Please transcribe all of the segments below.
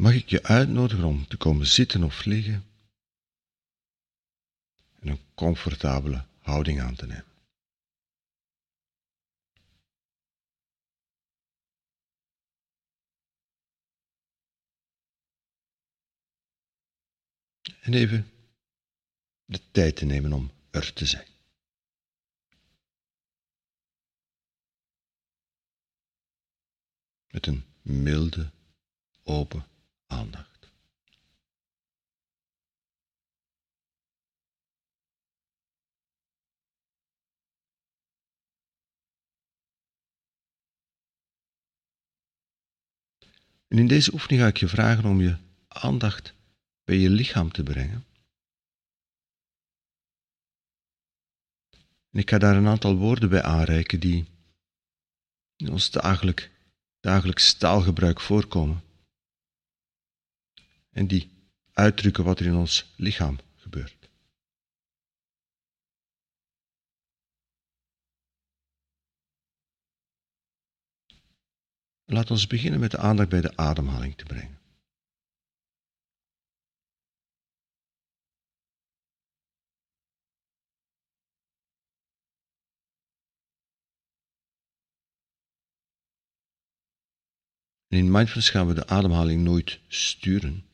mag ik je uitnodigen om te komen zitten of liggen en een comfortabele houding aan te nemen. En even de tijd te nemen om er te zijn. Met een milde, open aandacht. En in deze oefening ga ik je vragen om je aandacht bij je lichaam te brengen. En ik ga daar een aantal woorden bij aanreiken die in ons dagelijk, dagelijks taalgebruik voorkomen. En die uitdrukken wat er in ons lichaam gebeurt. Laat ons beginnen met de aandacht bij de ademhaling te brengen. En in mindfulness gaan we de ademhaling nooit sturen.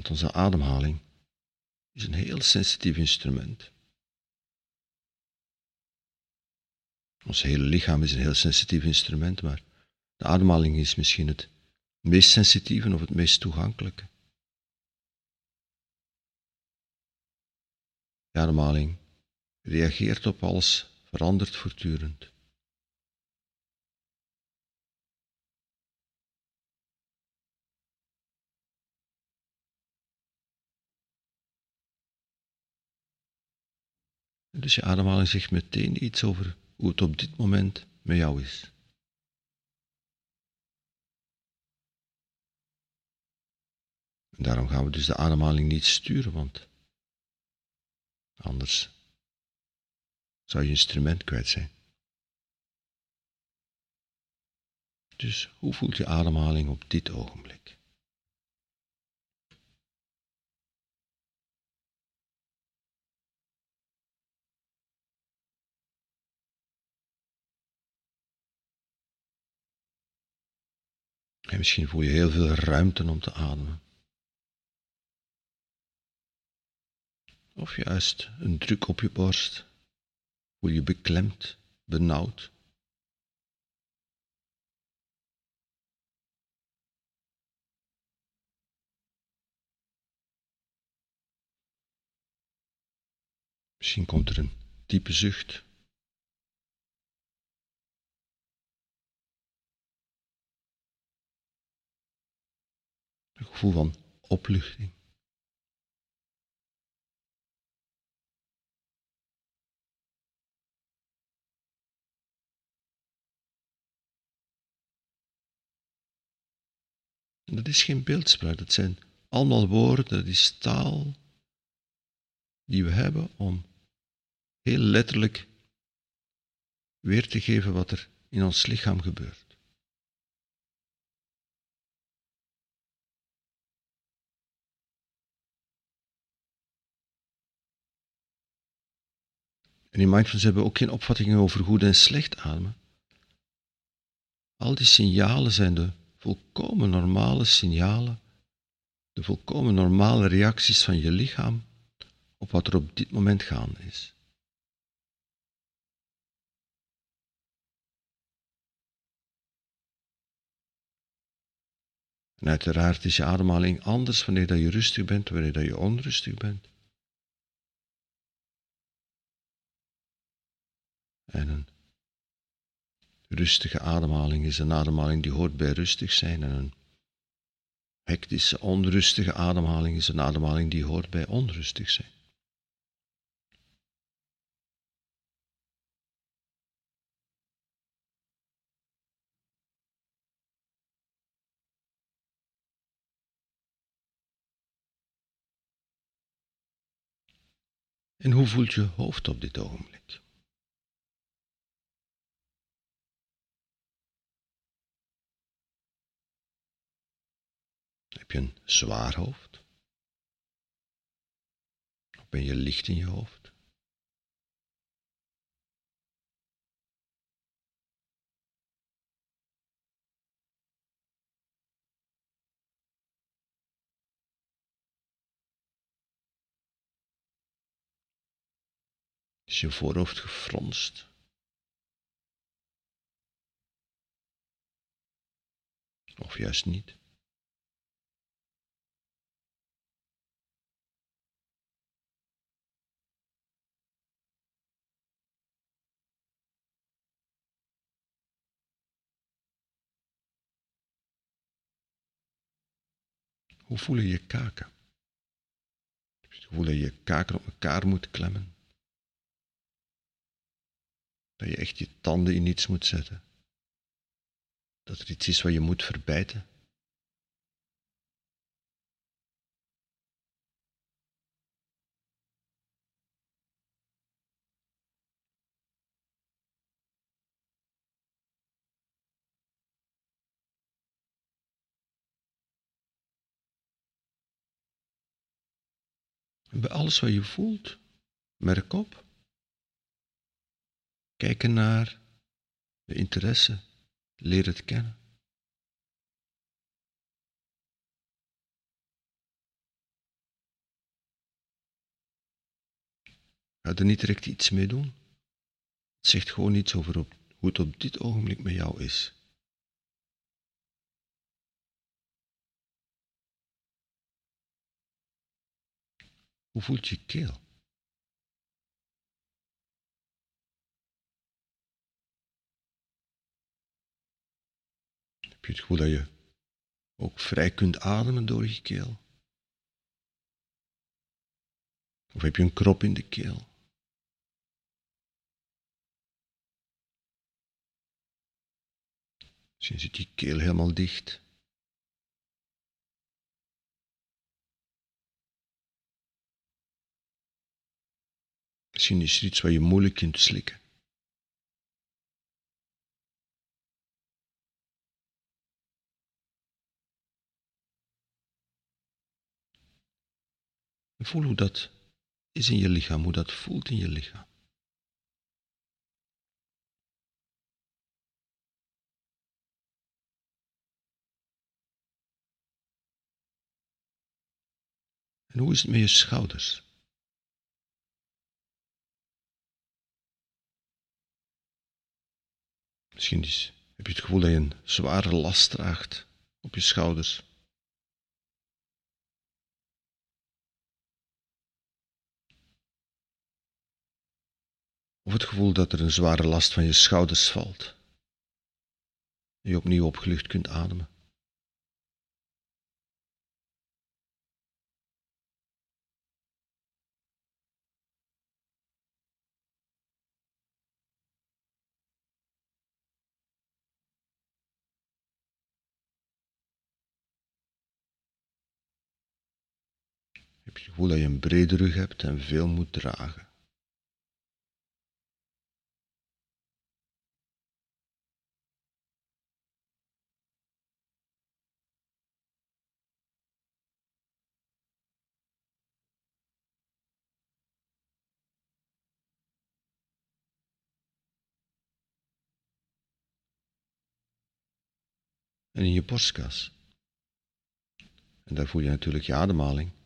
Want onze ademhaling is een heel sensitief instrument. Ons hele lichaam is een heel sensitief instrument, maar de ademhaling is misschien het meest sensitieve of het meest toegankelijke. De ademhaling reageert op alles verandert voortdurend. Dus je ademhaling zegt meteen iets over hoe het op dit moment met jou is. En daarom gaan we dus de ademhaling niet sturen, want anders zou je instrument kwijt zijn. Dus hoe voelt je ademhaling op dit ogenblik? En misschien voel je heel veel ruimte om te ademen. Of juist een druk op je borst. Voel je beklemd, benauwd? Misschien komt er een diepe zucht. Gevoel van opluchting. Dat is geen beeldspraak, dat zijn allemaal woorden, dat is taal die we hebben om heel letterlijk weer te geven wat er in ons lichaam gebeurt. In mindfulness hebben ook geen opvattingen over goed en slecht ademen. Al die signalen zijn de volkomen normale signalen, de volkomen normale reacties van je lichaam op wat er op dit moment gaande is. En uiteraard is je ademhaling anders wanneer dat je rustig bent, wanneer dat je onrustig bent. En een rustige ademhaling is een ademhaling die hoort bij rustig zijn en een hectische, onrustige ademhaling is een ademhaling die hoort bij onrustig zijn. En hoe voelt je hoofd op dit ogenblik? Heb je een zwaar hoofd? Of ben je licht in je hoofd? Is je voorhoofd gefronst? Of juist niet? Hoe voelen je kaken? Heb je dat je je kaken op elkaar moet klemmen? Dat je echt je tanden in iets moet zetten? Dat er iets is wat je moet verbijten? Bij alles wat je voelt, merk op. Kijken naar de interesse, leer het kennen. Ga er niet direct iets mee doen. Het zegt gewoon iets over hoe het op dit ogenblik met jou is. Hoe voelt je keel? Heb je het gevoel dat je ook vrij kunt ademen door je keel? Of heb je een krop in de keel? Misschien zit je keel helemaal dicht. Misschien is er iets wat je moeilijk kunt slikken. Voel hoe dat is in je lichaam, hoe dat voelt in je lichaam. En hoe is het met je schouders? Misschien is, heb je het gevoel dat je een zware last draagt op je schouders. Of het gevoel dat er een zware last van je schouders valt. En je opnieuw opgelucht kunt ademen. Je het gevoel dat je een brede rug hebt en veel moet dragen? En in je borstkas. En daar voel je natuurlijk je ademhaling.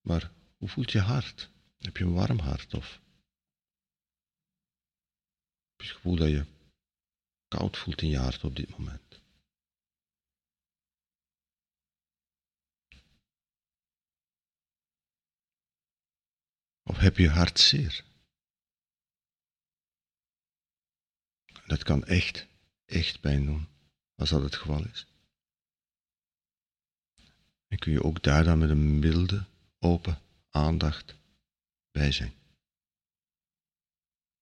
Maar hoe voelt je hart? Heb je een warm hart of heb je het gevoel dat je koud voelt in je hart op dit moment? Of heb je hart zeer? Dat kan echt, echt pijn doen, als dat het geval is. En kun je ook daar dan met een milde open aandacht bij zijn.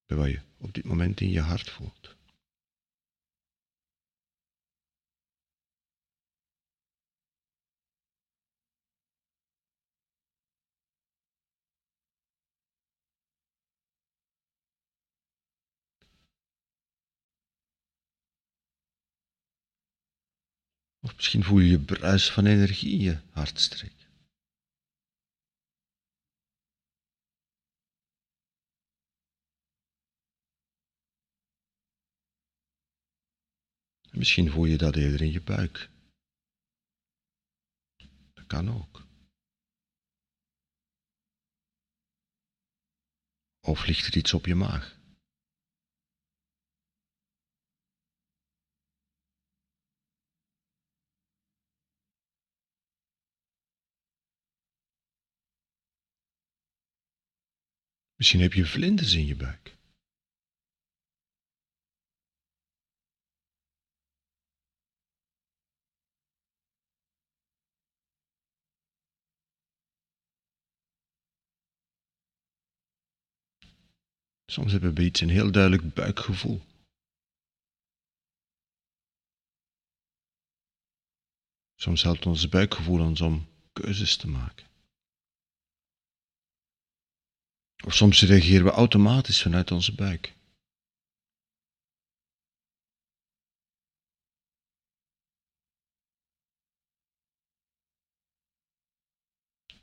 Bij wat je op dit moment in je hart voelt. Of misschien voel je je bruis van energie in je hartstreek. Misschien voel je dat eerder in je buik. Dat kan ook. Of ligt er iets op je maag? Misschien heb je vlinders in je buik. Soms hebben we iets een heel duidelijk buikgevoel. Soms helpt ons buikgevoel ons om keuzes te maken. Of soms reageren we automatisch vanuit onze buik.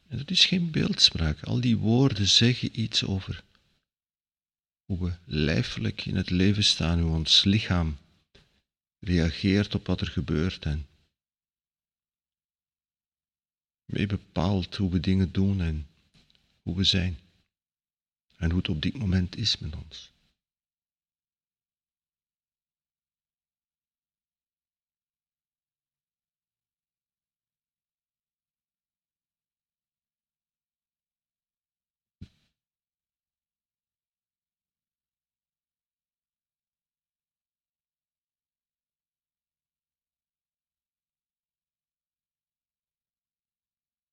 En dat is geen beeldspraak. Al die woorden zeggen iets over hoe we lijfelijk in het leven staan, hoe ons lichaam reageert op wat er gebeurt en mee bepaalt hoe we dingen doen en hoe we zijn en hoe het op dit moment is met ons.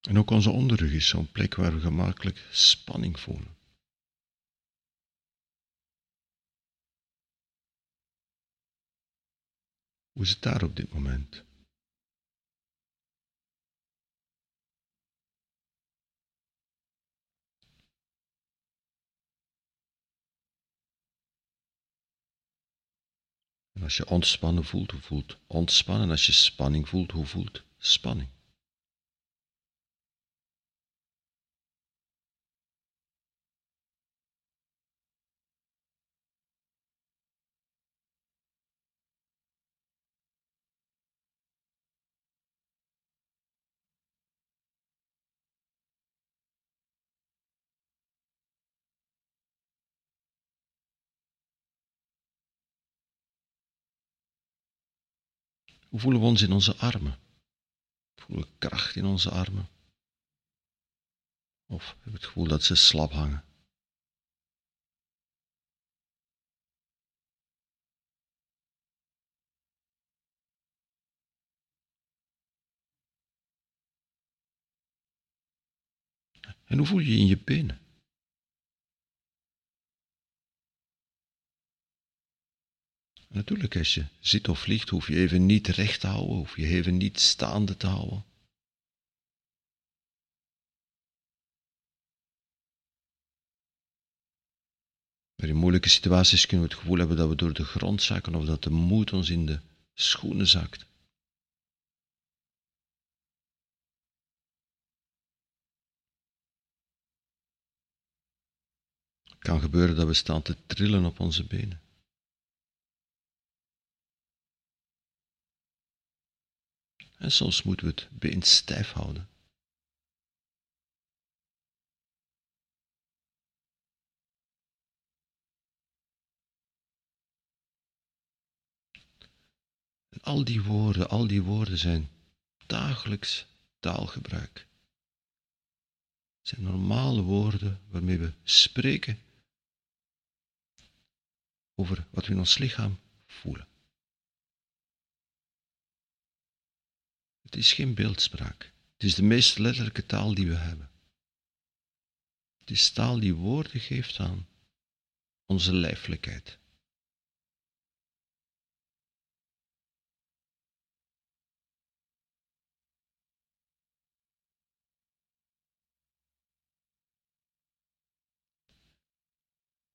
En ook onze onderrug is zo'n plek waar we gemakkelijk spanning voelen. Hoe is het daar op dit moment? En als je ontspannen voelt, hoe voelt ontspannen? Als je spanning voelt, hoe voelt spanning? Hoe voelen we ons in onze armen? Voelen we kracht in onze armen? Of hebben we het gevoel dat ze slap hangen? En hoe voel je je in je benen? Natuurlijk, als je zit of ligt, hoef je even niet recht te houden, hoef je even niet staande te houden. Maar in moeilijke situaties kunnen we het gevoel hebben dat we door de grond zakken of dat de moed ons in de schoenen zakt. Het kan gebeuren dat we staan te trillen op onze benen. En soms moeten we het been stijf houden. En al die woorden, al die woorden zijn dagelijks taalgebruik. Het zijn normale woorden waarmee we spreken over wat we in ons lichaam voelen. Het is geen beeldspraak. Het is de meest letterlijke taal die we hebben. Het is taal die woorden geeft aan onze lijfelijkheid.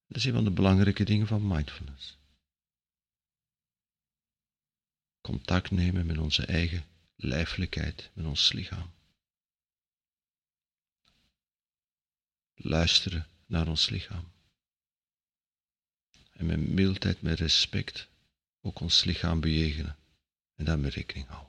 Dat is een van de belangrijke dingen van mindfulness. Contact nemen met onze eigen lijfelijkheid, met ons lichaam. Luisteren naar ons lichaam. En met mildheid, met respect ook ons lichaam bejegenen en daarmee rekening houden.